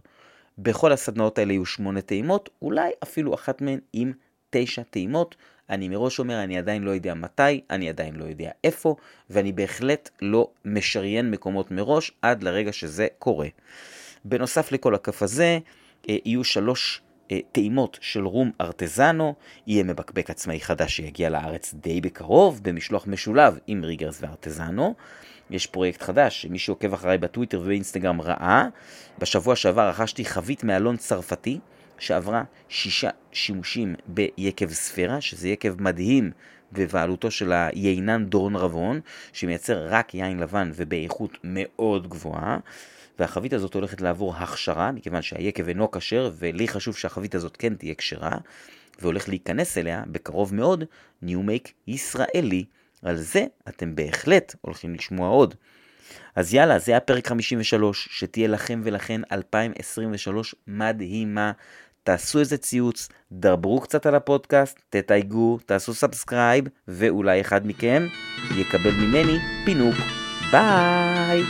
בכל הסדנאות האלה יהיו שמונה טעימות, אולי אפילו אחת מהן עם תשע טעימות. אני מראש אומר, אני עדיין לא יודע מתי, אני עדיין לא יודע איפה, ואני בהחלט לא משריין מקומות מראש עד לרגע שזה קורה. בנוסף לכל הכף הזה, אה, יהיו שלוש טעימות של רום ארטזנו, יהיה מבקבק עצמאי חדש שיגיע לארץ די בקרוב, במשלוח משולב עם ריגרס וארטזנו. יש פרויקט חדש, שמי שעוקב אחריי בטוויטר ובאינסטגרם ראה. בשבוע שעבר רכשתי חבית מאלון צרפתי, שעברה שישה שימושים ביקב ספירה, שזה יקב מדהים בבעלותו של היינן דורון רבון, שמייצר רק יין לבן ובאיכות מאוד גבוהה. והחבית הזאת הולכת לעבור הכשרה, מכיוון שהיקב אינו כשר, ולי חשוב שהחבית הזאת כן תהיה כשרה, והולך להיכנס אליה בקרוב מאוד new make ישראלי. על זה אתם בהחלט הולכים לשמוע עוד. אז יאללה, זה היה פרק 53, שתהיה לכם ולכן 2023 מדהימה. תעשו איזה ציוץ, דברו קצת על הפודקאסט, תתייגו, תעשו subscribe, ואולי אחד מכם יקבל ממני פינוק. ביי!